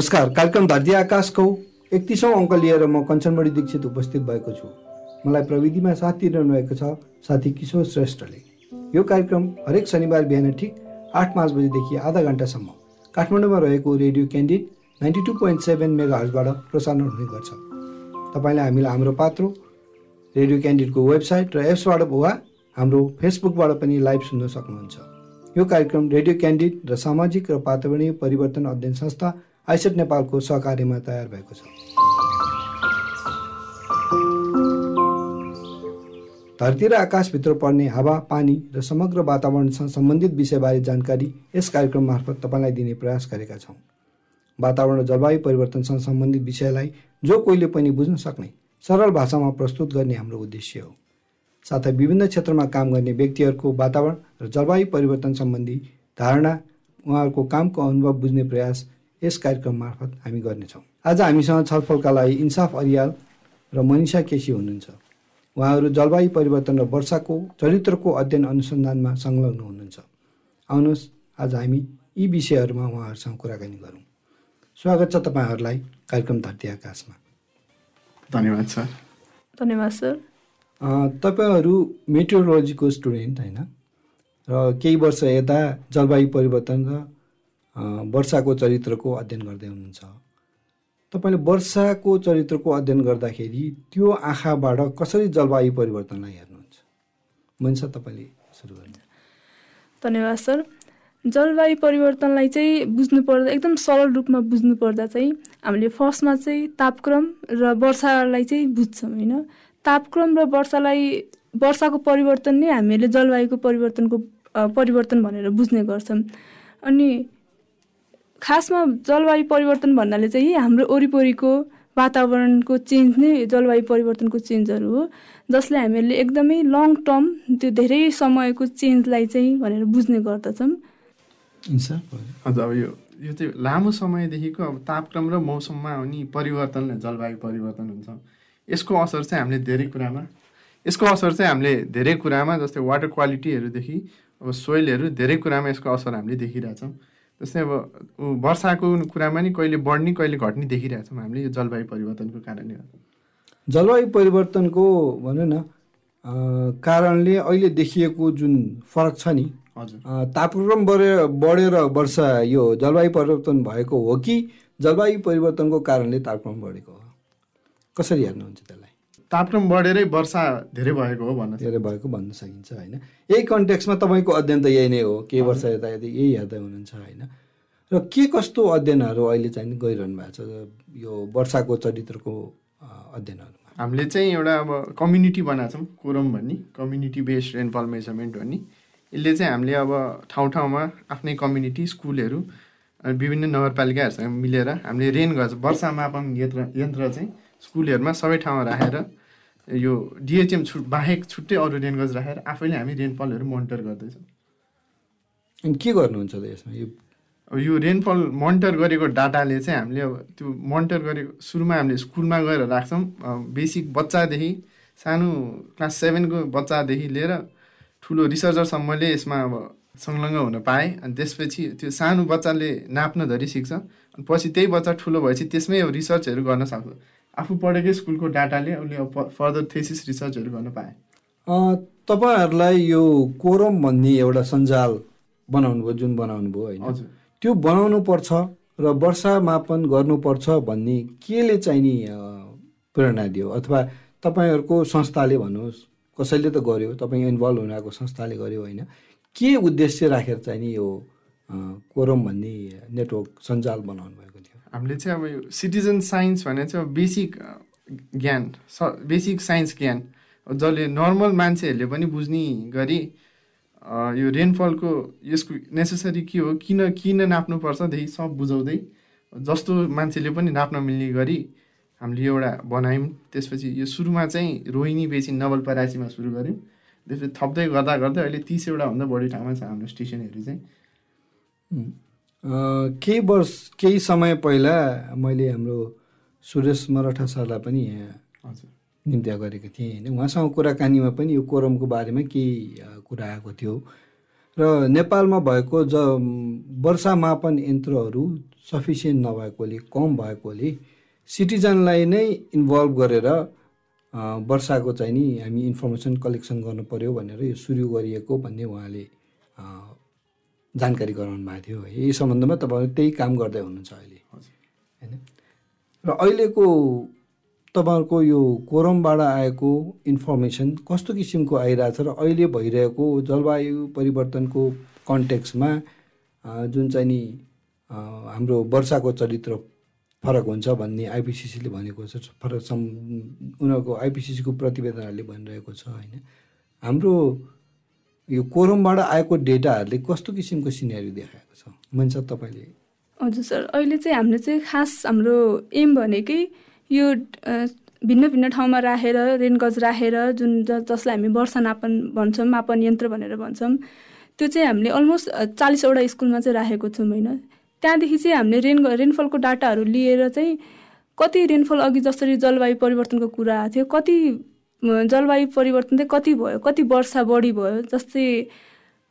नमस्कार कार्यक्रम धरती आकाशको एकतिसौँ अङ्क लिएर म कञ्चनमणि दीक्षित उपस्थित भएको छु। मलाई प्रविधिमा साथ दिइरहनु भएको छ साथी किशोर श्रेष्ठले। यो कार्यक्रम हरेक शनिबार बिहान ठिक आठ पाँच बजीदेखि आधा घन्टासम्म काठमाडौँमा रहेको radio candid ninety two point seven mega हर्सबाट प्रसारण हुने गर्छ। तपाईँलाई हामीलाई हाम्रो पात्रो रेडियो क्यान्डिडको वेबसाइट र एप्सबाट वा हाम्रो फेसबुकबाट पनि लाइभ सुन्न सक्नुहुन्छ। यो कार्यक्रम रेडियो क्यान्डिड र सामाजिक र वातावरणीय परिवर्तन अध्ययन संस्था आइसेट नेपालको सहकार्यमा तयार भएको छ। धरती र आकाशभित्र पर्ने हावा पानी र समग्र वातावरणसँग सम्बन्धित विषयबारे जानकारी यस कार्यक्रम मार्फत तपाईँलाई दिने प्रयास गरेका छौँ। वातावरण र जलवायु परिवर्तनसँग सम्बन्धित विषयलाई जो कोहीले पनि बुझ्न सक्ने सरल भाषामा प्रस्तुत गर्ने हाम्रो उद्देश्य हो। साथै विभिन्न क्षेत्रमा काम गर्ने व्यक्तिहरूको वातावरण र जलवायु परिवर्तन सम्बन्धी धारणा उहाँहरूको कामको अनुभव बुझ्ने प्रयास यस कार्यक्रम मार्फत हामी गर्नेछौँ। आज हामीसँग छलफलका लागि इन्साफ अरियाल र मनिषा केसी हुनुहुन्छ। उहाँहरू जलवायु परिवर्तन र वर्षाको चरित्रको अध्ययन अनुसन्धानमा संलग्न हुनुहुन्छ। आउनुहोस् आज हामी यी विषयहरूमा उहाँहरूसँग कुराकानी गरौँ। स्वागत छ तपाईँहरूलाई कार्यक्रम धरती आकाशमा। धन्यवाद सर। धन्यवाद सर। तपाईँहरू मेट्रोलोजीको स्टुडेन्ट होइन? र केही वर्ष यता जलवायु परिवर्तन र वर्षाको चरित्रको अध्ययन गर्दै हुनुहुन्छ। तपाईँले वर्षाको चरित्रको अध्ययन गर्दाखेरि त्यो आँखाबाट कसरी जलवायु परिवर्तनलाई हेर्नुहुन्छ? मनिषा तपाईँले सुरु गर्नु। धन्यवाद सर। जलवायु परिवर्तनलाई चाहिँ बुझ्नु पर्दा एकदम सरल रूपमा बुझ्नु पर्दा चाहिँ हामीले फर्स्टमा चाहिँ तापक्रम र वर्षालाई चाहिँ बुझ्छौँ होइन? तापक्रम र वर्षालाई वर्षाको परिवर्तन नै हामीले जलवायुको परिवर्तनको परिवर्तन भनेर बुझ्ने गर्छौँ। अनि खासमा जलवायु परिवर्तन भन्नाले चाहिँ हाम्रो वरिपरिको वातावरणको चेन्ज नै जलवायु परिवर्तनको चेन्जहरू हो जसले हामीहरूले एकदमै लङ टर्म त्यो धेरै समयको चेन्जलाई चाहिँ भनेर बुझ्ने गर्दछौँ हजुर अब यो यो चाहिँ लामो समयदेखिको अब तापक्रम र मौसममा हुने परिवर्तनले जलवायु परिवर्तन हुन्छ। यसको असर चाहिँ हामीले धेरै कुरामा यसको असर चाहिँ हामीले धेरै कुरामा जस्तै वाटर क्वालिटीहरूदेखि अब सोइलहरू धेरै कुरामा यसको असर हामीले देखिरहेछौँ। जस्तै अब वर्षाको कुरामा नि कहिले बढ्ने कहिले घट्ने देखिरहेछौँ हामीले यो जलवायु परिवर्तनको कारणले गर्दा जलवायु परिवर्तनको भनौँ न कारणले अहिले देखिएको जुन फरक छ नि हजुर। तापक्रम बढे बढेर वर्षा यो जलवायु परिवर्तन भएको हो कि जलवायु परिवर्तनको कारणले तापक्रम बढेको हो? कसरी हेर्नुहुन्छ त्यसलाई? तापक्रम बढेरै वर्षा धेरै भएको हो भन्न धेरै भएको भन्न सकिन्छ होइन? यही कन्टेक्समा तपाईँको अध्ययन त यही नै हो केही वर्ष यता यता यही हेर्दै हुनुहुन्छ होइन? र के कस्तो अध्ययनहरू अहिले चाहिँ गरिरहनु भएको छ यो वर्षाको चरित्रको अध्ययनहरूमा? हामीले चाहिँ एउटा अब कम्युनिटी बनाएको छौँ कोरम भन्ने कम्युनिटी बेस्ड रेनफल मेजरमेन्ट भन्ने। यसले चाहिँ हामीले अब ठाउँ ठाउँमा आफ्नै कम्युनिटी स्कुलहरू विभिन्न नगरपालिकाहरूसँग मिलेर हामीले रेन गर्छ वर्षा मापन यन्त्र यन्त्र चाहिँ स्कुलहरूमा सबै ठाउँमा राखेर यो डिएचएम छु बाहेक छुट्टै अरू रेन गज राखेर आफैले हामी रेनफलहरू मोनिटर गर्दैछौँ। अनि के गर्नुहुन्छ त यसमा? यो अब यो रेनफल मोनिटर गरेको डाटाले चाहिँ हामीले अब त्यो मोनिटर गरेको सुरुमा हामीले स्कुलमा गएर राख्छौँ। बेसिक बच्चादेखि सानो क्लास सेभेनको बच्चादेखि लिएर ठुलो रिसर्चरसम्मले यसमा अब संलग्न हुन पाएँ। अनि त्यसपछि त्यो सानो बच्चाले नाप्न धरि सिक्छ अनि पछि त्यही बच्चा ठुलो भएपछि त्यसमै अब रिसर्चहरू गर्न सक्छ। आफू पढेकै स्कुलको डाटाले उसले अब फर्दर थेसिस रिसर्चहरू गर्न पाएँ। तपाईँहरूलाई यो कोरम भन्ने एउटा सञ्जाल बनाउनु भयो जुन बनाउनु भयो होइन त्यो बनाउनु पर्छ र वर्षा मापन गर्नुपर्छ भन्ने केले चाहिँ नि प्रेरणा दियो? अथवा तपाईँहरूको संस्थाले भन्नुहोस् कसैले त गर्यो तपाईँ इन्भल्भ हुनुभएको संस्थाले गर्यो होइन के उद्देश्य राखेर चाहिँ नि यो कोरम भन्ने नेटवर्क सञ्जाल बनाउनु थियो हामीले चाहिँ अब यो सिटिजन साइन्स भने चाहिँ अब बेसिक ज्ञान स बेसिक साइन्स ज्ञान जसले नर्मल मान्छेहरूले पनि बुझ्ने गरी यो रेनफलको यसको नेसेसरी के हो किन किन नाप्नुपर्छदेखि सब बुझाउँदै जस्तो मान्छेले पनि नाप्न मिल्ने गरी हामीले एउटा बनायौँ। त्यसपछि यो सुरुमा चाहिँ रोहिणी बेसी नवलपरासीमा सुरु गऱ्यौँ। त्यसपछि थप्दै गर्दा गर्दै अहिले तिसवटा भन्दा बढी ठाउँमा छ हाम्रो स्टेसनहरू चाहिँ। केही वर्ष केही समय पहिला मैले हाम्रो सुरेश मराठा सरलाई पनि हजुर। निम्त्या गरेको थिएँ होइन। उहाँसँग कुराकानीमा पनि यो कोरमको बारेमा केही कुरा आएको थियो। र नेपालमा भएको ज वर्षा मापन यन्त्रहरू सफिसियन्ट नभएकोले कम भएकोले सिटिजनलाई नै इन्भल्भ गरेर वर्षाको चाहिँ नि हामी इन्फर्मेसन कलेक्सन गर्नु पर्यो भनेर यो सुरु गरिएको भन्ने उहाँले जानकारी गराउनु भएको थियो। है यही सम्बन्धमा तपाईँहरू त्यही काम गर्दै हुनुहुन्छ अहिले। होइन? र अहिलेको तपाईँहरूको यो कोरमबाट आएको इन्फर्मेसन कस्तो किसिमको आइरहेछ र अहिले भइरहेको जलवायु परिवर्तनको कन्टेक्समा जुन चाहिँ नि हाम्रो वर्षाको चरित्र फरक हुन्छ भन्ने आइपिसिसीले भनेको छ फरक सम उनीहरूको आइपिसिसीको प्रतिवेदनहरूले भनिरहेको छ होइन? हाम्रो यो कोरमबाट आएको डेटाहरूले कस्तो किसिमको सिनेरी देखाएको छ? मन्छ तपाईँले? हजुर सर अहिले चाहिँ हामीले चाहिँ खास हाम्रो एम भनेकै यो भिन्न भिन्न ठाउँमा राखेर रेनगज राखेर जुन जसलाई हामी वर्षा नापन भन्छौँ मापन यन्त्र भनेर भन्छौँ त्यो चाहिँ हामीले अलमोस्ट चालिसवटा स्कुलमा चाहिँ राखेको छौँ होइन। त्यहाँदेखि चाहिँ हामीले रेन रेनफलको डाटाहरू लिएर चाहिँ कति रेनफल अघि जसरी जलवायु परिवर्तनको कुरा आएको थियो कति जलवायु परिवर्तन चाहिँ कति भयो कति वर्षा बढी भयो जस्तै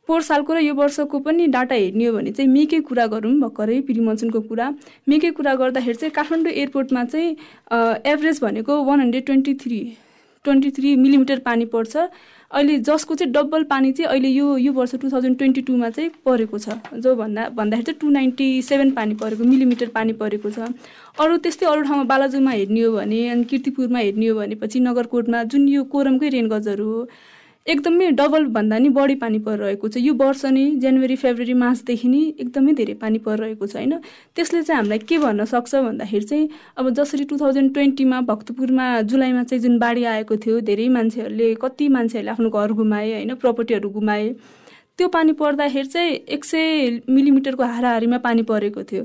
पोहोर सालको र यो वर्षको पनि डाटा हेर्ने हो भने चाहिँ मेकै कुरा गरौँ भर्खरै प्रि मनसुनको कुरा। मेकै कुरा गर्दाखेरि चाहिँ काठमाडौँ एयरपोर्टमा चाहिँ एभरेज भनेको one hundred twenty three twenty three millimetre पानी पर्छ। अहिले जसको चाहिँ डबल पानी चाहिँ अहिले यो यो वर्ष टु थाउजन्ड ट्वेन्टी टूमा चाहिँ परेको छ। जो भन्दा भन्दाखेरि चाहिँ टु नाइन्टी सेभेन पानी परेको मिलिमिटर पानी परेको छ। अरू त्यस्तै अरू ठाउँमा बालाजुमा हेर्ने हो भने अनि किर्तिपुरमा हेर्ने हो भनेपछि नगरकोटमा जुन यो कोरमकै रेनगजहरू हो एकदमै डबल भन्दा नि बढी पानी परिरहेको छ। यो वर्ष नि जनवरी फेब्रुअरी मार्चदेखि नै एकदमै धेरै पानी परिरहेको छ होइन? त्यसले चाहिँ हामीलाई के भन्न सक्छ भन्दाखेरि चाहिँ अब जसरी टु थाउजन्ड ट्वेन्टीमा भक्तपुरमा जुलाईमा चाहिँ जुन बाढी आएको थियो धेरै मान्छेहरूले कति मान्छेहरूले आफ्नो घर गुमाए होइन? प्रपर्टीहरू गुमाए त्यो पानी पर्दाखेरि चाहिँ एक सय मिलिमिटरको हाराहारीमा पानी परेको थियो।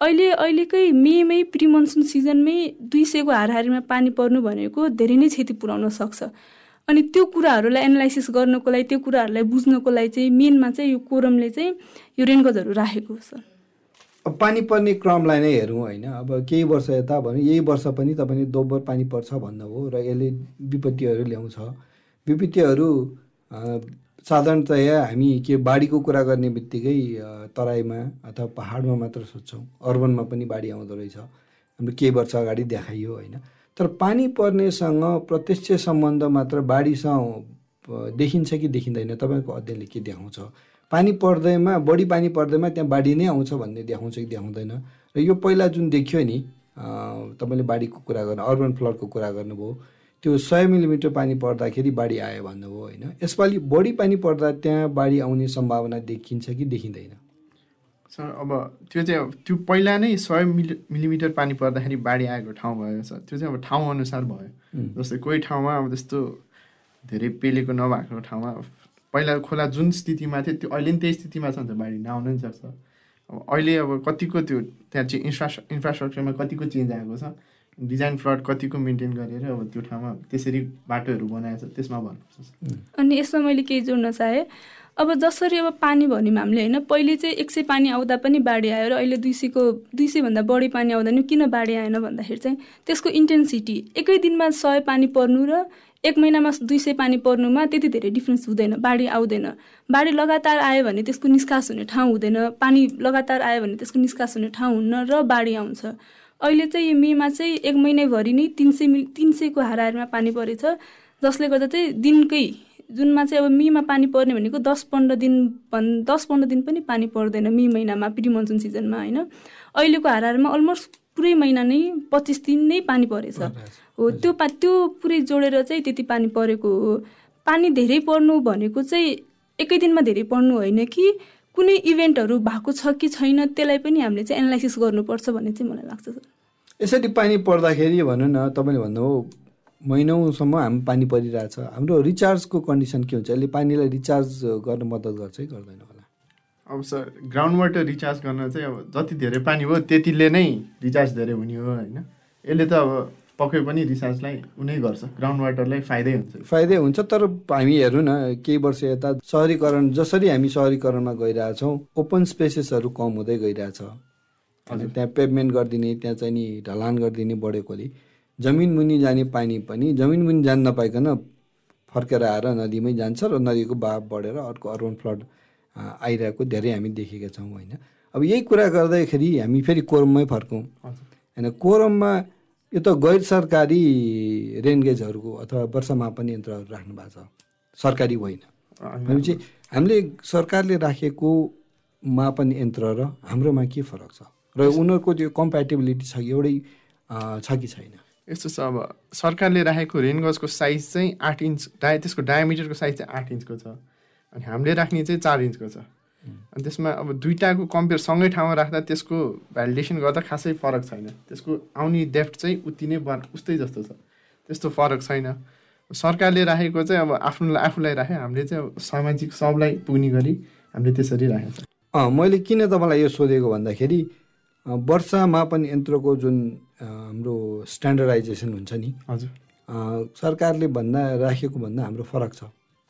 अहिले अहिलेकै मेमै प्रि मनसुन सिजनमै दुई सयको हाराहारीमा पानी पर्नु भनेको धेरै नै क्षति पुर्याउन सक्छ। अनि त्यो कुराहरूलाई एनालाइसिस गर्नको लागि त्यो कुराहरूलाई बुझ्नको लागि चाहिँ मेनमा चाहिँ यो कोरमले चाहिँ यो रेनगजहरू राखेको छ। अब पानी पर्ने क्रमलाई नै हेरौँ होइन। अब केही वर्ष यता भने यही वर्ष पनि तपाईँले दोब्बर पानी पर्छ भन्नुभयो र यसले विपत्तिहरू ल्याउँछ। विपत्तिहरू साधारणतया हामी के बाढीको कुरा गर्ने बित्तिकै तराईमा अथवा पहाडमा मात्र सोध्छौँ अर्बनमा पनि बाढी आउँदो रहेछ। हाम्रो केही वर्ष अगाडि देखाइयो होइन। तर पानी पर्नेसँग प्रत्यक्ष सम्बन्ध मात्र बाढीसँग देखिन्छ कि देखिँदैन? तपाईँको अध्ययनले के देखाउँछ? पानी पर्दैमा बढी पानी पर्दैमा त्यहाँ बाढी नै आउँछ भन्ने देखाउँछ कि देखाउँदैन? र यो पहिला जुन देखियो नि तपाईँले बाढीको कुरा गर्नु अर्बन फ्लडको कुरा गर्नुभयो त्यो सय मिलिमिटर पानी पर्दाखेरि बाढी आयो भन्नुभयो होइन? यसपालि बढी पानी पर्दा त्यहाँ बाढी आउने सम्भावना देखिन्छ कि देखिँदैन? अब त्यो चाहिँ अब त्यो पहिला नै सय मिलि मिलिमिटर पानी पर्दाखेरि बाढी आएको ठाउँ भयो सर। त्यो चाहिँ अब ठाउँ अनुसार भयो। जस्तै कोही ठाउँमा अब त्यस्तो धेरै पेलेको नभएको ठाउँमा पहिला खोला जुन स्थितिमा थियो त्यो अहिले पनि त्यही स्थितिमा छ भने त बाढी। नआउनु नि सक्छ अब अहिले अब कतिको त्यो त्यहाँ चाहिँ इन्फ्रा इन्फ्रास्ट्रक्चरमा कतिको चेन्ज आएको छ? डिजाइन फ्लड कतिको मेन्टेन गरेर अब त्यो ठाउँमा त्यसरी बाटोहरू बनाएको छ त्यसमा भन्नुपर्छ अनि यसमा मैले केही जोड्न चाहेँ अब जसरी अब पानी भन्यौँ हामीले होइन? पहिले चाहिँ एक सय पानी आउँदा पनि बाढी आयो र अहिले दुई सयको दुई सयभन्दा बढी पानी आउँदा नि किन बाढी आएन भन्दाखेरि चाहिँ त्यसको इन्टेन्सिटी एकै दिनमा सय पानी पर्नु र एक महिनामा दुई सय पानी पर्नुमा त्यति धेरै डिफ्रेन्स हुँदैन बाढी आउँदैन। बाढी लगातार आयो भने त्यसको निष्कास हुने ठाउँ हुँदैन पानी लगातार आयो भने त्यसको निष्कास हुने ठाउँ हुन्न र बाढी आउँछ। अहिले चाहिँ यो मेमा चाहिँ एक महिनाभरि नै तिन सय मिल तिन सयको हाराहारीमा पानी परेछ जसले गर्दा चाहिँ दिनकै जुनमा चाहिँ अब मेमा पानी पर्ने भनेको दस पन्ध्र दिन भन् दस पन्ध्र दिन पनि पानी पर्दैन मे महिनामा प्रि मनसुन सिजनमा होइन? अहिलेको हाराहारीमा अलमोस्ट पुरै महिना नै पच्चिस दिन नै पानी परेछ। हो त्यो पा त्यो पुरै जोडेर चाहिँ त्यति पानी परेको हो। पानी धेरै पर्नु भनेको चाहिँ एकै दिनमा धेरै पर्नु होइन कि कुनै इभेन्टहरू भएको छ कि छैन त्यसलाई पनि हामीले चाहिँ एनालाइसिस गर्नुपर्छ भन्ने चाहिँ मलाई लाग्छ सर। यसरी पानी पर्दाखेरि भनौँ न तपाईँले भन्नुभयो महिनौसम्म हामी पानी परिरहेछ हाम्रो रिचार्जको कन्डिसन के हुन्छ? यसले पानीलाई रिचार्ज गर्न मद्दत गर्छ है? गर्दैन होला। अब सर ग्राउन्ड वाटर रिचार्ज गर्न चाहिँ अब जति धेरै पानी भयो त्यतिले नै रिचार्ज धेरै हुने हो होइन? यसले त अब पक्कै पनि रिचार्जलाई उनै गर्छ। ग्राउन्ड वाटरलाई फाइदै हुन्छ। फाइदै हुन्छ तर हामी हेरौँ न केही वर्ष यता सहरीकरण जसरी हामी सहरीकरणमा गइरहेछौँ ओपन स्पेसेसहरू कम हुँदै गइरहेछ। अनि त्यहाँ पेभमेन्ट गरिदिने त्यहाँ चाहिँ नि ढलान गरिदिने बढेकोले। जमिन मुनि जाने पानी पनि जमिन मुनि जान नपाइकन फर्केर आएर नदीमै जान्छ र नदीको बहाव बढेर अर्को अर्बन फ्लड आइरहेको धेरै हामी देखेका छौँ होइन। अब यही कुरा गर्दाखेरि हामी फेरि कोरममै फर्कौँ। होइन कोरममा यो त गैर सरकारी रेनगेजहरूको अथवा वर्षमापन यन्त्रहरू राख्नु भएको छ। सरकारी होइन। भनेपछि हामीले सरकारले राखेको मापन यन्त्र र हाम्रोमा के फरक छ? र उनीहरूको त्यो कम्प्याटेबिलिटी छ कि एउटै छ कि छैन? यस्तो छ अब सरकारले राखेको रेनगजको साइज चाहिँ आठ इन्च डाय त्यसको डायमिटरको साइज चाहिँ आठ इन्चको छ। अनि हामीले राख्ने चाहिँ चार इन्चको छ। अनि त्यसमा अब दुइटाको कम्पेयर सँगै ठाउँमा राख्दा त्यसको भ्यालिडेसन गर्दा खासै फरक छैन। त्यसको आउने डेफ्ट चाहिँ उति नै बन उस्तै जस्तो छ। त्यस्तो फरक छैन। सरकारले राखेको चाहिँ अब आफ्नो आफूलाई राख्यो हामीले चाहिँ अब सामाजिक सबलाई पुग्ने गरी हामीले त्यसरी राखेको छ। मैले किन तपाईँलाई यो सोधेको भन्दाखेरि वर्षा मापन यन्त्रको जुन हाम्रो स्ट्यान्डर्डाइजेसन हुन्छ नि हजुर। सरकारले भन्दा राखेको भन्दा हाम्रो फरक छ।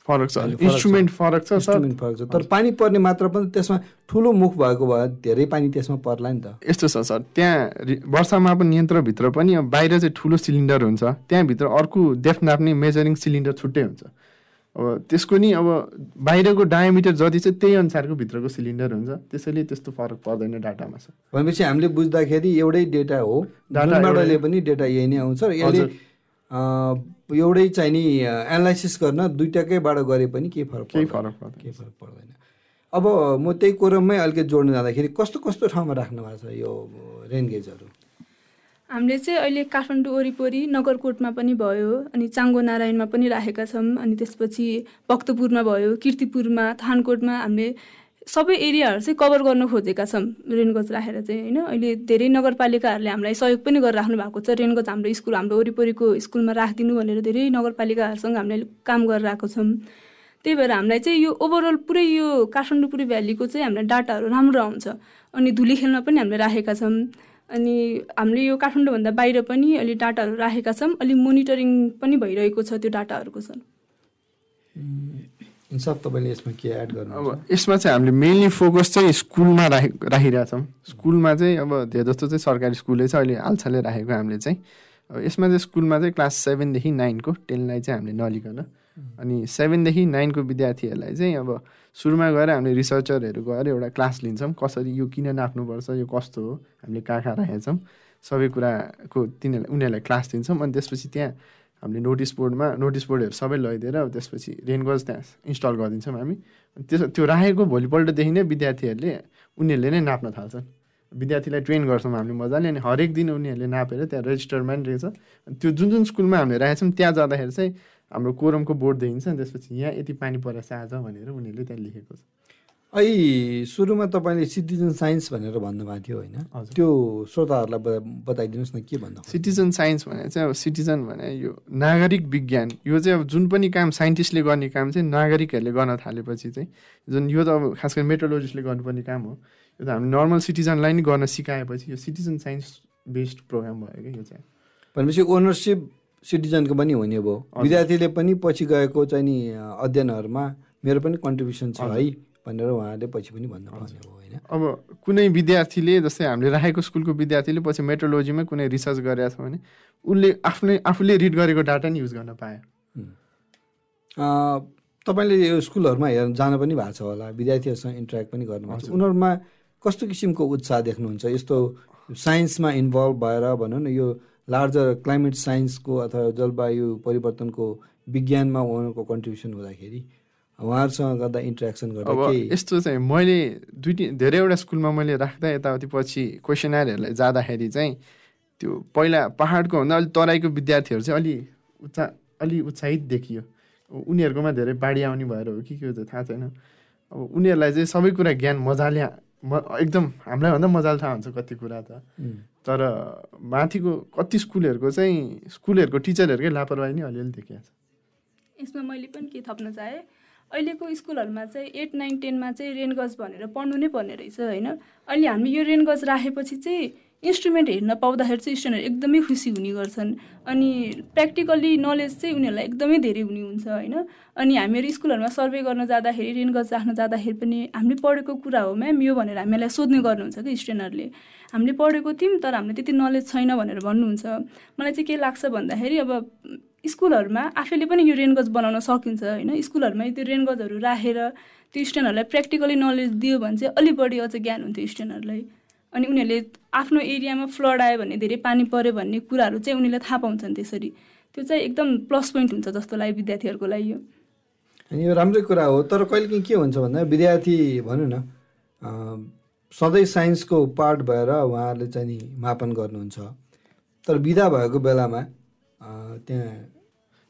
फरक छ। इन्स्ट्रुमेन्ट फरक छ। इन्स्ट्रुमेन्ट फरक छ तर पानी पर्ने मात्रा पनि त्यसमा ठुलो मुख भएको भए धेरै पानी त्यसमा पर्ला नि त। यस्तो छ सर। त्यहाँ रि- वर्षामापन यन्त्रभित्र पनि बाहिर चाहिँ ठुलो सिलिन्डर हुन्छ। त्यहाँभित्र अर्को डेफ्थ नाप्ने मेजरिङ सिलिन्डर छुट्टै हुन्छ। अब त्यसको नि अब बाहिरको डायमिटर जति चाहिँ त्यही अनुसारको भित्रको सिलिन्डर हुन्छ। त्यसैले त्यस्तो फरक पर्दैन डाटामा सर भनेपछि हामीले बुझ्दाखेरि एउटै डेटा हो। डाटा जुनबाट एउटै- लिए पनि डेटा यही नै आउँछ। र यसले एउटै चाहिँ नि एनालाइसिस गर्न दुइटाकैबाट गरे पनि केही फरक केही। फरक पर्दैन। केही फरक पर्दैन। अब म त्यही कोरममै अलिकति जोड्न जाँदाखेरि कस्तो कस्तो ठाउँमा राख्नु भएको छ यो रेनगेजहरू हामीले चाहिँ अहिले काठमाडौँ वरिपरि नगरकोटमा पनि भयो अनि चाङ्गो नारायणमा पनि राखेका छौँ अनि त्यसपछि भक्तपुरमा भयो किर्तिपुरमा थानकोटमा हामीले सबै एरियाहरू चाहिँ कभर गर्न खोजेका छौँ रेनगज राखेर चाहिँ होइन? अहिले धेरै नगरपालिकाहरूले हामीलाई सहयोग पनि गरेर राख्नु भएको छ। रेनगज हाम्रो स्कुल हाम्रो वरिपरिको स्कुलमा राखिदिनु भनेर धेरै नगरपालिकाहरूसँग हामीले काम गरेर आएको छौँ। त्यही भएर हामीलाई चाहिँ यो ओभरअल पुरै यो काठमाडौँ पुरै भ्यालीको चाहिँ हामीलाई डाटाहरू राम्रो आउँछ। अनि धुली खेलमा पनि हामीले राखेका छौँ। अनि हामीले यो काठमाडौँभन्दा बाहिर पनि अहिले डाटाहरू राखेका छौँ अलि मोनिटरिङ पनि भइरहेको छ त्यो डाटाहरूको सर। तपाईँले यसमा के एड गर्नु अब यसमा चाहिँ हामीले मेनली फोकस चाहिँ स्कुलमा राखि राखिरहेछौँ स्कुलमा चाहिँ अब धेरै जस्तो चाहिँ सरकारी स्कुलै छ अहिले हालसालै राखेको हामीले चाहिँ। अब यसमा चाहिँ स्कुलमा चाहिँ क्लास सेभेनदेखि नाइनको टेनलाई चाहिँ हामीले नलिकन अनि सेभेनदेखि नाइनको विद्यार्थीहरूलाई चाहिँ अब सुरुमा गएर हामीले रिसर्चरहरू गएर एउटा क्लास लिन्छौँ। कसरी यो किन नाप्नुपर्छ यो कस्तो हो? हामीले कहाँ कहाँ राखेका छौँ सबै कुराको तिनीहरूलाई उनीहरूलाई क्लास दिन्छौँ। अनि त्यसपछि त्यहाँ हामीले नोटिस बोर्डमा नोटिस बोर्डहरू सबै लगाइदिएर त्यसपछि रेनगज त्यहाँ इन्स्टल गरिदिन्छौँ हामी। त्यसो त्यो राखेको भोलिपल्टदेखि नै विद्यार्थीहरूले उनीहरूले नै नाप्न थाल्छन्। विद्यार्थीलाई ट्रेन गर्छौँ हामीले मजाले अनि हरेक दिन उनीहरूले नापेर त्यहाँ रेजिस्टरमा नि रहेछ। त्यो जुन जुन स्कुलमा हामीले राखेको त्यहाँ जाँदाखेरि चाहिँ हाम्रो कोरमको बोर्ड देखिन्छ अनि त्यसपछि यहाँ यति पानी परेछ आज भनेर उनीहरूले त्यहाँ लेखेको छ। अहिले सुरुमा तपाईँले सिटिजन साइन्स भनेर भन्नुभएको थियो होइन। त्यो श्रोताहरूलाई बता- बताइदिनुहोस् न के भन्नु सिटिजन साइन्स भने चाहिँ अब सिटिजन भने यो नागरिक विज्ञान यो चाहिँ अब जुन पनि काम साइन्टिस्टले गर्ने काम चाहिँ नागरिकहरूले गर्न थालेपछि चाहिँ जुन यो त अब खास गरी मेट्रोलोजिस्टले गर्नुपर्ने काम हो यो त हामी नर्मल सिटिजनलाई नै गर्न सिकाएपछि यो सिटिजन साइन्स बेस्ड प्रोग्राम भयो क्या यो चाहिँ। भनेपछि ओनरसिप सिटिजनको पनि हुने भयो। विद्यार्थीले पनि पछि गएको चाहिँ नि अध्ययनहरूमा मेरो पनि कन्ट्रिब्युसन छ है भनेर उहाँहरूले पछि पनि भन्नुपर्ने हो होइन। अब कुनै विद्यार्थीले जस्तै हामीले राखेको स्कुलको विद्यार्थीले पछि मेट्रोलोजीमै कुनै रिसर्च गरेको छ भने उसले आफ्नै आफूले रिड गरेको डाटा नि युज गर्न पायो तपाईँले यो स्कुलहरूमा हेर्न जान पनि भएको छ होला विद्यार्थीहरूसँग इन्टरेक्ट पनि गर्नुभएको छ। उनीहरूमा कस्तो किसिमको उत्साह देख्नुहुन्छ? यस्तो साइन्समा इन्भल्भ भएर भनौँ न यो लार्जर क्लाइमेट साइन्सको अथवा जलवायु परिवर्तनको विज्ञानमा उहाँहरूको कन्ट्रिब्युसन हुँदाखेरि उहाँहरूसँग गर्दा इन्टरेक्सन गर्दा अब यस्तो चाहिँ मैले दुई धेरैवटा स्कुलमा मैले राख्दा यताउति पछि क्वेसनरहरूलाई जाँदाखेरि चाहिँ त्यो पहिला पाहाडको भन्दा अलिक तराईको विद्यार्थीहरू चाहिँ अलि उत्सा अलि उत्साहित देखियो। उनीहरूकोमा धेरै बाढी आउने भएर हो कि के हो थाहा छैन। अब उनीहरूलाई चाहिँ सबै कुरा ज्ञान मजाले म एकदम हामीलाई भन्दा मजाले थाहा हुन्छ कति कुरा त। तर माथिको कति स्कुलहरूको चाहिँ स्कुलहरूको टिचरहरूकै लापरवाही नै अलिअलि देखिएको छ। यसमा मैले पनि के थप्न चाहेँ अहिलेको स्कुलहरूमा चाहिँ एट नाइन टेनमा चाहिँ रेनगज भनेर पढ्नु नै पर्ने रहेछ होइन? अहिले हामी यो रेनगज राखेपछि चाहिँ इन्स्ट्रुमेन्ट हेर्न पाउँदाखेरि चाहिँ स्टुडेन्टहरू एकदमै खुसी हुने गर्छन्। अनि प्र्याक्टिकल्ली नलेज चाहिँ उनीहरूलाई एकदमै धेरै हुने हुन्छ होइन? अनि हामीहरू स्कुलहरूमा सर्वे गर्न जाँदाखेरि रेनगज राख्न जाँदाखेरि पनि हामीले पढेको कुरा हो म्याम यो भनेर हामीलाई सोध्ने गर्नुहुन्छ कि स्टुडेन्टहरूले? हामीले पढेको थियौँ तर हामीले त्यति नलेज छैन भनेर भन्नुहुन्छ। मलाई चाहिँ के लाग्छ भन्दाखेरि अब स्कुलहरूमा आफैले पनि यो रेनगज बनाउन सकिन्छ होइन? स्कुलहरूमा त्यो रेनगजहरू राखेर त्यो स्टुडेन्टहरूलाई प्र्याक्टिकली नलेज दियो भने चाहिँ अलिक बढी अझ ज्ञान हुन्थ्यो स्टुडेन्टहरूलाई। अनि उनीहरूले आफ्नो एरियामा फ्लड आयो भने धेरै पानी पऱ्यो भन्ने कुराहरू चाहिँ उनीहरूले थाहा पाउँछन् त्यसरी। त्यो चाहिँ एकदम प्लस पोइन्ट हुन्छ जस्तो लाग्यो विद्यार्थीहरूको लागि। यो यो राम्रै कुरा हो तर कहिलेकाहीँ के हुन्छ भन्दा विद्यार्थी भनौँ न सधैँ साइन्सको पार्ट भएर उहाँहरूले चाहिँ नि मापन गर्नुहुन्छ। तर विदा भएको बेलामा त्यहाँ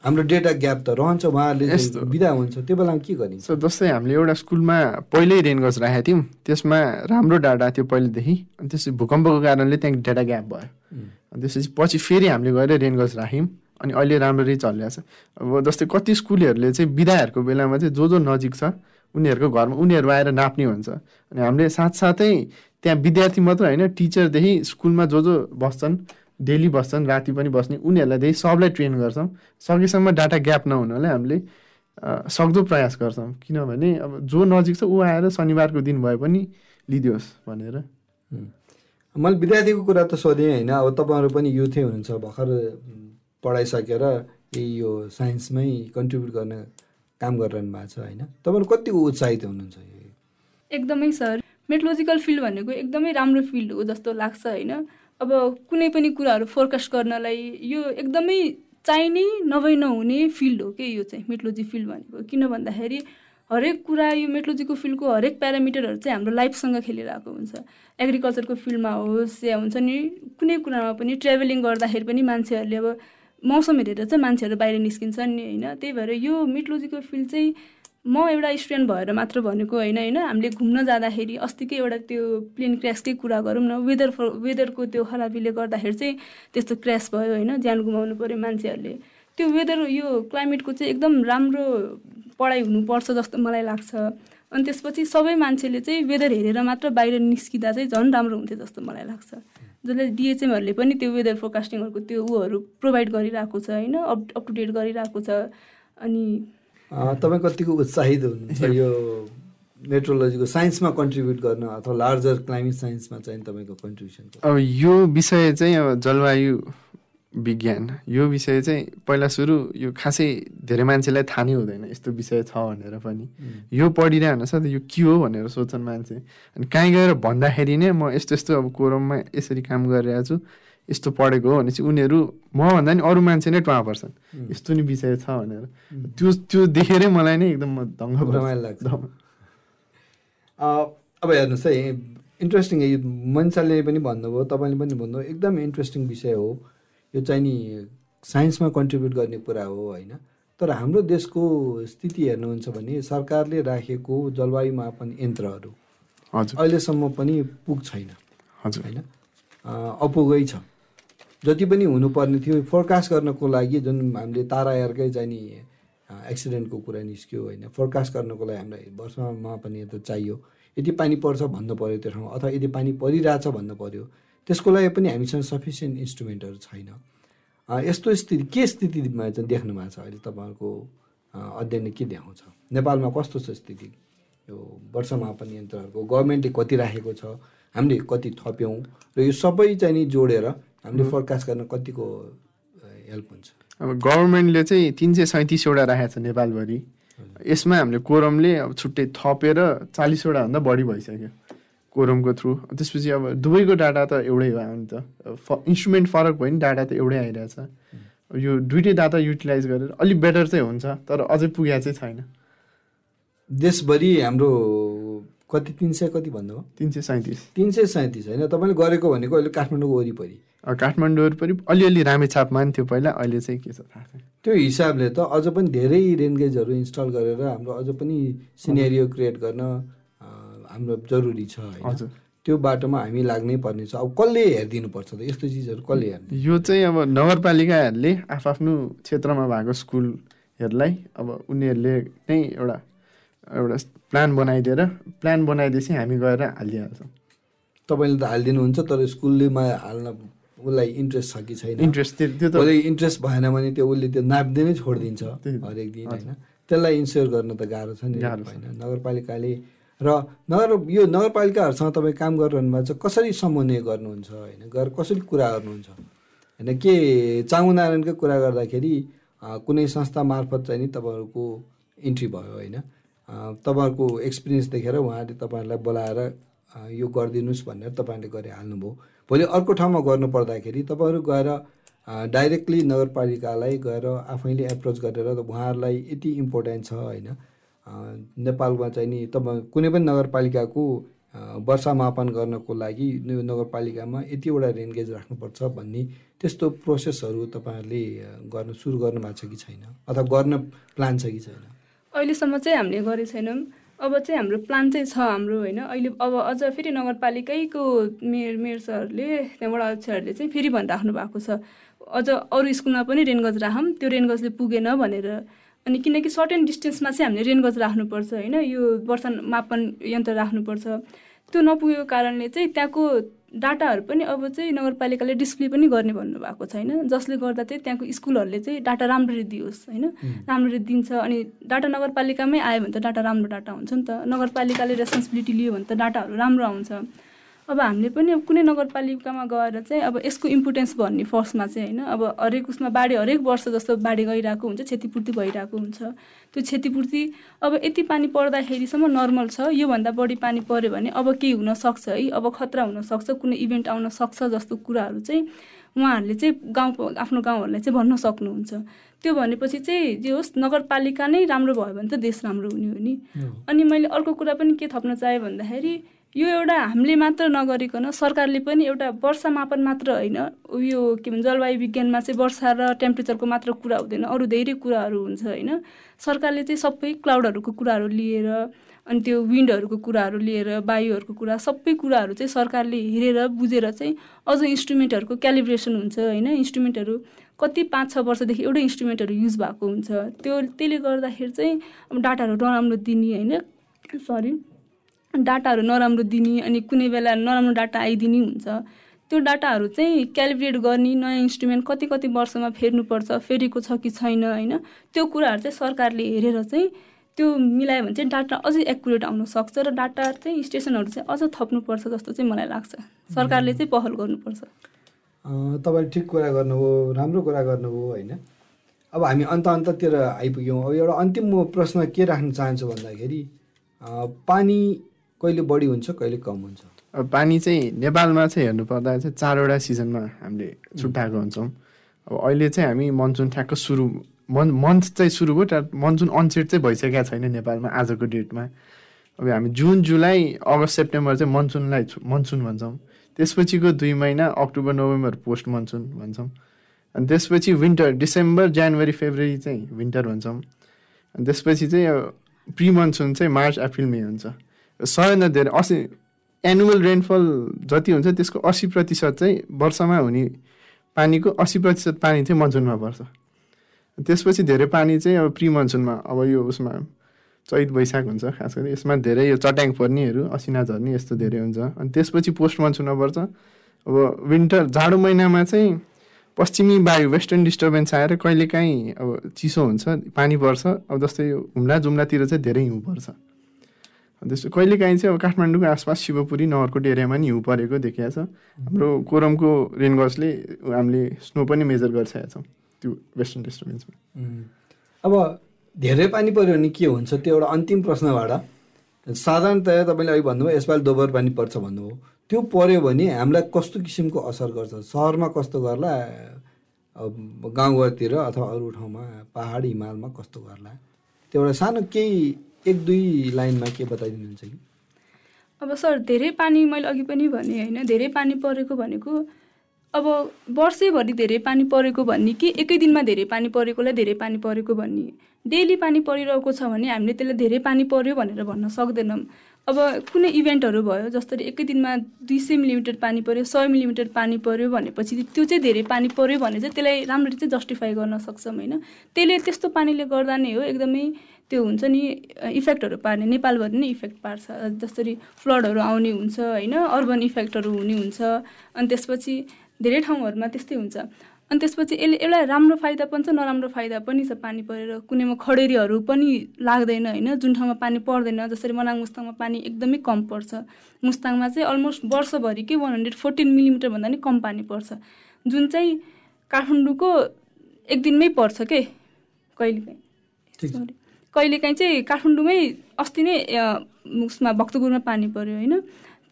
हाम्रो डेटा ग्याप त रहन्छ उहाँहरूले बिदा हुन्छ त्यो बेलामा के गरिन्छ? जस्तै हामीले एउटा स्कुलमा पहिल्यै रेनगज राखेको थियौँ त्यसमा राम्रो डाटा थियो पहिलेदेखि अनि त्यसपछि भूकम्पको कारणले त्यहाँ डेटा ग्याप भयो। अनि त्यसपछि पछि फेरि हामीले गएर रेनगज राख्यौँ अनि अहिले राम्ररी चलिरहेको छ। अब जस्तै कति स्कुलहरूले चाहिँ बिदाहरूको बेलामा चाहिँ जो जो नजिक छ उनीहरूको घरमा उनीहरू आएर नाप्ने हुन्छ। अनि हामीले साथसाथै त्यहाँ विद्यार्थी मात्र होइन टिचरदेखि स्कुलमा जो जो बस्छन् डेली बस्छन् राति पनि बस्ने उनीहरूलाई चाहिँ सबलाई ट्रेन गर्छौँ। सकेसम्म डाटा ग्याप नहुनाले हामीले सक्दो प्रयास गर्छौँ। किनभने अब जो नजिक छ ऊ आएर शनिबारको दिन भए पनि लिदियोस् भनेर। मैले विद्यार्थीको कुरा त सोधेँ होइन अब तपाईँहरू पनि युथै हुनुहुन्छ भर्खर पढाइसकेर यो साइन्समै कन्ट्रिब्युट गर्ने काम गरिरहनु भएको छ होइन? तपाईँहरू कतिको उत्साहित हुनुहुन्छ एकदमै सर। मेट्रोलोजिकल फिल्ड भनेको एकदमै राम्रो फिल्ड हो जस्तो लाग्छ होइन? अब कुनै पनि कुराहरू फोरकास्ट गर्नलाई यो एकदमै चाहिने नभई नहुने फिल्ड हो कि यो चाहिँ मेट्रोलोजी फिल्ड भनेको? किन भन्दाखेरि हरेक कुरा यो मेट्रोलोजीको फिल्डको हरेक प्यारामिटरहरू चाहिँ हाम्रो लाइफसँग खेलिरहेको हुन्छ। एग्रिकल्चरको फिल्डमा होस् या हुन्छ नि कुनै कुरामा पनि ट्राभलिङ गर्दाखेरि पनि मान्छेहरूले अब मौसम हेरेर चाहिँ मान्छेहरू बाहिर निस्किन्छन् नि होइन? त्यही भएर यो मिटोलोजीको फिल्ड चाहिँ म एउटा स्टुडेन्ट भएर मात्र भनेको होइन होइन? हामीले घुम्न जाँदाखेरि अस्तिकै एउटा त्यो प्लेन क्रासकै कुरा गरौँ न वेदर वेदरको त्यो खराबीले गर्दाखेरि चाहिँ त्यस्तो क्रास भयो होइन? ज्यान गुमाउनु पऱ्यो मान्छेहरूले। त्यो वेदर यो क्लाइमेटको चाहिँ एकदम राम्रो पढाइ हुनुपर्छ जस्तो मलाई लाग्छ। अनि त्यसपछि सबै मान्छेले चाहिँ वेदर हेरेर मात्र बाहिर निस्किँदा चाहिँ झन् राम्रो हुन्थ्यो जस्तो मलाई लाग्छ। जसले डिएचएमहरूले पनि त्यो वेदर फोरकास्टिङहरूको त्यो उहरू प्रोभाइड गरिरहेको छ होइन? अप अप टु डेट गरिरहेको छ। अनि तपाईँ कतिको उत्साहित हुनुहुन्छ? यो मेट्रोलोजीको साइन्समा कन्ट्रिब्युट गर्न अथवा लार्जर क्लाइमेट साइन्समा चाहिँ तपाईँको कन्ट्रिब्युसन अब यो विषय चाहिँ अब जलवायु विज्ञान। यो विषय चाहिँ पहिला सुरु यो खासै धेरै मान्छेलाई थाहा नै हुँदैन यस्तो विषय छ भनेर पनि। यो पढिरहनु छ त यो के हो भनेर सोच्छन् मान्छे। अनि कहीँ गएर भन्दाखेरि नै म यस्तो यस्तो अब कोरममा यसरी काम गरिरहेको छु यस्तो पढेको हो भनेपछि उनीहरू मभन्दा नि अरू मान्छे नै टुवा पर्छन्। यस्तो नि विषय छ भनेर। त्यो त्यो देखेरै मलाई नै एकदम दङ्ग लाग्छ। अब हेर्नुहोस् है इन्ट्रेस्टिङ यो मन्साले पनि भन्नुभयो तपाईँले पनि भन्नुभयो एकदम इन्ट्रेस्टिङ विषय हो। यो चाहिँ नि साइन्समा कन्ट्रिब्युट गर्ने कुरा हो होइन। तर हाम्रो देशको स्थिति हेर्नुहुन्छ भने सरकारले राखेको जलवायु मापन यन्त्रहरू अहिलेसम्म पनि पुग छैन होइन? अपुगै छ। जति पनि हुनुपर्ने थियो फोरकास्ट गर्नको लागि जुन हामीले तारा एयरकै चाहिँ नि एक्सिडेन्टको कुरा निस्क्यो होइन? फोरकास्ट गर्नको लागि हामीलाई वर्षमा मापन यन्त्र चाहियो। यति पानी पर्छ भन्नु पऱ्यो त्यो ठाउँमा अथवा यदि पानी परिरहेछ भन्नु पऱ्यो त्यसको लागि पनि हामीसँग सफिसियन्ट इन्स्ट्रुमेन्टहरू छैन। यस्तो स्थिति के स्थितिमा चाहिँ देख्नु भएको छ? अहिले तपाईँहरूको अध्ययनले के देखाउँछ? नेपालमा कस्तो छ स्थिति? यो वर्षमापन यन्त्रहरूको गभर्मेन्टले कति राखेको छ? हामीले कति थप्यौँ? र यो सबै चाहिँ नि जोडेर हामीले फोरकास्ट गर्न कतिको हेल्प हुन्छ? अब गभर्मेन्टले चाहिँ तिन सय सैँतिसवटा राखेको छ नेपालभरि। यसमा हामीले कोरमले अब छुट्टै थपेर चालिसवटा भन्दा बढी भइसक्यो। कोरमको थ्रु त्यसपछि अब दुवैको डाटा त एउटै भयो नि त। इन्स्ट्रुमेन्ट फरक भयो नि डाटा त एउटै आइरहेछ। यो दुइटै डाटा युटिलाइज गरेर अलिक बेटर चाहिँ हुन्छ तर अझै पुगेको चाहिँ छैन। देशभरि हाम्रो कति तिन सय कति भन्नुभयो तिन सय सैँतिस। तिन सय सैँतिस होइन। तपाईँले गरेको भनेको अहिले काठमाडौँको वरिपरि। काठमाडौँ वरिपरि अलिअलि रामेछापमा पनि थियो पहिला अहिले चाहिँ के छ थाहा छैन। त्यो हिसाबले त अझ पनि धेरै रेन्गेजहरू इन्स्टल गरेर हाम्रो अझ पनि सिनेरियो क्रिएट गर्न हाम्रो जरुरी छ होइन? त्यो बाटोमा हामी लाग्नै पर्ने छ अब कसले हेरिदिनु पर्छ त? यस्तो चिजहरू कसले हेर्ने यो चाहिँ अब नगरपालिकाहरूले आफ्नो क्षेत्रमा भएको स्कुलहरूलाई अब उनीहरूले नै एउटा एउटा प्लान बनाइदिएर प्लान बनाइदिएपछि हामी गएर हालिदिइहाल्छौँ। तपाईँले त हालिदिनुहुन्छ तर स्कुलले हाल्न उसलाई इन्ट्रेस्ट छ कि छैन? इन्ट्रेस्ट त्यो त इन्ट्रेस्ट भएन भने त्यो उसले त्यो नाप्दै छोडिदिन्छ हरेक दिन होइन? त्यसलाई इन्स्योर गर्न त गाह्रो छ नि। होइन। नगरपालिकाले र नगर यो नगरपालिकाहरूसँग तपाईँ काम गरिरहनु भएको छ कसरी समन्वय गर्नुहुन्छ होइन? गएर कसरी कुरा गर्नुहुन्छ? होइन के चामुनारायणकै कुरा गर्दाखेरि कुनै संस्था मार्फत चाहिँ नि तपाईँहरूको इन्ट्री भयो होइन? तपाईँहरूको एक्सपिरियन्स देखेर उहाँले तपाईँहरूलाई बोलाएर यो गरिदिनुहोस् भनेर तपाईँहरूले गरिहाल्नुभयो। भोलि अर्को ठाउँमा गर्नु पर्दाखेरि तपाईँहरू गएर डाइरेक्टली नगरपालिकालाई गएर आफैले एप्रोच गरेर उहाँहरूलाई यति इम्पोर्टेन्ट छ होइन? नेपालमा चाहिँ नि तपाईँ कुनै पनि नगरपालिकाको वर्षा मापन गर्नको लागि यो नगरपालिकामा यतिवटा रेन्गेज राख्नुपर्छ भन्ने त्यस्तो प्रोसेसहरू तपाईँहरूले गर्न सुरु गर्नु भएको छ कि छैन? अथवा गर्न प्लान छ कि छैन? अहिलेसम्म चाहिँ हामीले गरेको छैनौँ। अब चाहिँ हाम्रो प्लान चाहिँ छ हाम्रो होइन? अहिले अब अझ फेरि नगरपालिकैको मेयर मेयर सरहरूले त्यहाँबाट अध्यक्षहरूले चाहिँ फेरि भनिराख्नु भएको छ। अझ अरू स्कुलमा पनि रेनगज राखौँ। त्यो रेनगजले पुगेन भनेर अनि किनकि सर्टेन डिस्टेन्समा चाहिँ हामीले रेनगज राख्नुपर्छ होइन? यो वर्षा मापन यन्त्र राख्नुपर्छ। त्यो नपुगेको कारणले चाहिँ त्यहाँको डाटाहरू पनि अब चाहिँ नगरपालिकाले डिस्प्ले पनि गर्ने भन्नुभएको छैन जसले गर्दा चाहिँ त्यहाँको स्कुलहरूले चाहिँ डाटा राम्ररी दियोस् होइन? राम्ररी दिन्छ अनि डाटा नगरपालिकामै आयो भने त डाटा राम्रो डाटा हुन्छ नि त। नगरपालिकाले रेस्पोन्सिबिलिटी लियो भने त डाटाहरू राम्रो आउँछ। अब हामीले पनि अब कुनै नगरपालिकामा गएर चाहिँ अब यसको इम्पोर्टेन्स भन्ने फर्स्टमा चाहिँ होइन अब हरेक उसमा बाढी हरेक वर्ष जस्तो बाढी गइरहेको हुन्छ क्षतिपूर्ति भइरहेको हुन्छ। त्यो क्षतिपूर्ति अब यति पानी पर्दाखेरिसम्म नर्मल छ योभन्दा बढी पानी पऱ्यो भने अब केही हुनसक्छ है अब खतरा हुनसक्छ कुनै इभेन्ट आउन सक्छ जस्तो कुराहरू चाहिँ उहाँहरूले चाहिँ गाउँ आफ्नो गाउँहरूलाई चाहिँ भन्न सक्नुहुन्छ। त्यो भनेपछि चाहिँ जे होस् नगरपालिका नै राम्रो भयो भने त देश राम्रो हुने हो नि। अनि मैले अर्को कुरा पनि के थप्न चाहेँ भन्दाखेरि यो एउटा हामीले मात्र नगरिकन सरकारले पनि एउटा वर्षा मापन मात्र होइन यो के भन्छ जलवायु विज्ञानमा चाहिँ वर्षा र टेम्परेचरको मात्र कुरा हुँदैन अरू धेरै कुराहरू हुन्छ होइन। सरकारले चाहिँ सबै क्लाउडहरूको कुराहरू लिएर अनि त्यो विन्डहरूको कुराहरू लिएर वायुहरूको कुरा सबै कुराहरू चाहिँ सरकारले हेरेर बुझेर चाहिँ अझ इन्स्ट्रुमेन्टहरूको क्यालिब्रेसन हुन्छ होइन। इन्स्ट्रुमेन्टहरू कति पाँच छ वर्षदेखि एउटै इन्स्ट्रुमेन्टहरू युज भएको हुन्छ। त्यो त्यसले गर्दाखेरि चाहिँ अब डाटाहरू नराम्रो दिने होइन। सरी डाटाहरू नराम्रो दिने अनि कुनै बेला नराम्रो डाटा आइदिने हुन्छ। त्यो डाटाहरू चाहिँ क्यालिब्रेट गर्ने नयाँ इन्स्ट्रुमेन्ट कति कति वर्षमा फेर्नुपर्छ फेरेको छ कि छैन होइन? त्यो कुराहरू चाहिँ सरकारले हेरेर चाहिँ त्यो मिलायो भने चाहिँ डाटा अझै एकुरेट आउन सक्छ र डाटा चाहिँ स्टेसनहरू चाहिँ अझ थप्नुपर्छ जस्तो चाहिँ मलाई लाग्छ। सरकारले चाहिँ पहल गर्नुपर्छ। तपाईँले ठिक कुरा गर्नुभयो राम्रो कुरा गर्नुभयो होइन? अब हामी अन्त अन्ततिर आइपुग्यौँ। अब एउटा अन्तिम म प्रश्न के राख्न चाहन्छु भन्दाखेरि पानी कहिले बढी हुन्छ कहिले कम हुन्छ? अब पानी चाहिँ नेपालमा चाहिँ हेर्नुपर्दा चाहिँ चारवटा सिजनमा हामीले छुट्याएको हुन्छौँ। अब अहिले चाहिँ हामी मनसुन ठ्याक्क सुरु मन मन्थ चाहिँ सुरु भयो तर मनसुन अनसेट चाहिँ भइसकेको छैन नेपालमा आजको डेटमा। अब हामी जुन जुलाई अगस्त सेप्टेम्बर चाहिँ मनसुनलाई मनसुन भन्छौँ। त्यसपछिको दुई महिना अक्टोबर नोभेम्बर पोस्ट मनसुन भन्छौँ। अनि त्यसपछि विन्टर डिसेम्बर जनवरी फेब्रुअरी चाहिँ विन्टर भन्छौँ। अनि त्यसपछि चाहिँ प्रि मनसुन चाहिँ मार्च अप्रिल मे हुन्छ। सबैभन्दा धेरै असी एनुअल रेनफल जति हुन्छ त्यसको अस्सी प्रतिशत चाहिँ वर्षमा हुने पानीको अस्सी प्रतिशत पानी चाहिँ मनसुनमा पर्छ। त्यसपछि धेरै पानी चाहिँ अब प्रि मनसुनमा अब यो उसमा चैत वैशाख हुन्छ खास गरी यसमा धेरै यो चट्याङ पर्नेहरू असिना झर्ने यस्तो धेरै हुन्छ। अनि त्यसपछि पोस्ट मनसुनमा पर्छ। अब विन्टर जाडो महिनामा चाहिँ पश्चिमी वायु वेस्टर्न डिस्टर्बेन्स आएर कहिलेकाहीँ अब चिसो हुन्छ पानी पर्छ। अब जस्तै यो हुम्ला जुम्लातिर चाहिँ धेरै हिउँ पर्छ। त्यस्तो कहिलेकाहीँ चाहिँ अब काठमाडौँको आसपास शिवपुरी नगरकोट एरियामा नि हिउँ परेको देखिएको छ। हाम्रो कोरमको रेनगजले हामीले स्नो पनि मेजर गरिसकेका छौँ त्यो वेस्टर्न डिस्टर्बेन्समा। अब धेरै पानी पऱ्यो भने के हुन्छ त्यो एउटा अन्तिम प्रश्नबाट। साधारणतया तपाईँले अहिले भन्नुभयो यसपालि दोब्बर पानी पर्छ भन्नुभयो। त्यो पऱ्यो भने हामीलाई कस्तो किसिमको असर गर्छ? सहरमा कस्तो गर्ला? गाउँघरतिर अथवा अरू ठाउँमा पहाड हिमालमा कस्तो गर्ला? त्यो एउटा सानो केही एक दुई लाइनमा के बताइदिनुहुन्छ कि? अब सर धेरै पानी मैले अघि पनि भने होइन धेरै पानी परेको भनेको अब वर्षैभरि धेरै पानी परेको भन्ने कि एकै दिनमा धेरै पानी परेकोलाई धेरै पानी परेको भन्ने? डेली पानी परिरहेको छ भने हामीले त्यसलाई धेरै पानी पर्यो भनेर भन्न सक्दैनौँ। अब कुनै इभेन्टहरू भयो जसरी एकै दिनमा दुई सय मिलिमिटर पानी पऱ्यो सय मिलिमिटर पानी पऱ्यो भनेपछि त्यो चाहिँ धेरै पानी पऱ्यो भने चाहिँ त्यसलाई राम्ररी चाहिँ जस्टिफाई गर्न सक्छौँ होइन। त्यसले त्यस्तो पानीले गर्दा नै हो एकदमै त्यो हुन्छ नि इफेक्टहरू पार्ने नेपालभरि नै इफेक्ट पार्छ। जसरी फ्लडहरू आउने हुन्छ होइन अर्बन इफेक्टहरू हुने हुन्छ अनि त्यसपछि धेरै ठाउँहरूमा त्यस्तै हुन्छ। अनि त्यसपछि यसले एउटा राम्रो फाइदा पनि छ नराम्रो फाइदा पनि छ पानी परेर। कुनैमा खडेरीहरू पनि लाग्दैन होइन जुन ठाउँमा पानी पर्दैन जसरी मनाङ मुस्ताङमा पानी एकदमै कम पर्छ। मुस्ताङमा चाहिँ अलमोस्ट वर्षभरिकै वान हन्ड्रेड फोर्टिन मिलिमिटरभन्दा नि कम पानी पर्छ। जुन चाहिँ काठमाडौँको एक दिनमै पर्छ के? कहिलेकाहीँ सरी कहिलेकाहीँ चाहिँ काठमाडौँमै अस्ति नै उसमा भक्तपुरमा पानी पर्यो होइन।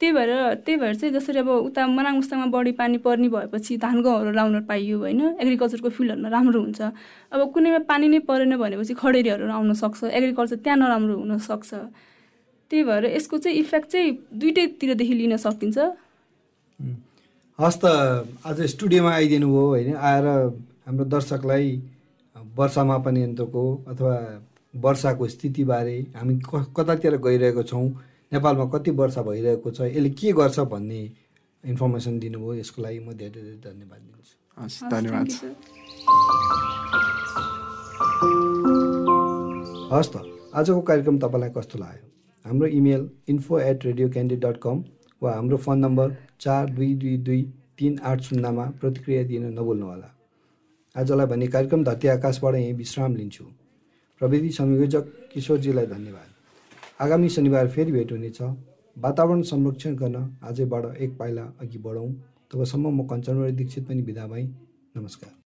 त्यही भएर त्यही भएर चाहिँ जसरी अब उता मनाङ मुस्ताङमा बढी पानी पर्ने भएपछि धान गहुँहरू लाउन पाइयो होइन एग्रिकल्चरको फिल्डहरूमा राम्रो हुन्छ। अब कुनैमा पानी नै परेन भनेपछि खडेरीहरू आउन सक्छ एग्रिकल्चर त्यहाँ नराम्रो हुनसक्छ त्यही भएर यसको चाहिँ इफेक्ट चाहिँ दुइटैतिरदेखि लिन सकिन्छ. हस् त आज स्टुडियोमा आइदिनु भयो होइन आएर हाम्रो दर्शकलाई वर्षा मापन यन्त्रको अथवा वर्षाको स्थितिबारे हामी क- कतातिर गइरहेको छौँ नेपालमा कति वर्षा भइरहेको छ यसले के गर्छ भन्ने इन्फर्मेसन दिनुभयो यसको लागि म धेरै धेरै धन्यवाद दिन्छु। हस् धन्यवाद. हस् त आजको कार्यक्रम तपाईँलाई कस्तो लाग्यो? हाम्रो email info at radio candy dot com वा हाम्रो फोन नम्बर चार दुई दुई दुई तिन आठ शून्यमा प्रतिक्रिया दिन नभुल्नुहोला। आजलाई भने कार्यक्रम धरती आकाशबाट यहीँ विश्राम लिन्छु। प्रविधि संयोजक किशोरजीलाई धन्यवाद। आगामी शनिबार फेरि भेट हुनेछ। वातावरण संरक्षण गर्न आजैबाट एक पाइला अघि बढौँ। तबसम्म म कञ्चनवारी दीक्षित पनि बिदा भएँ। नमस्कार।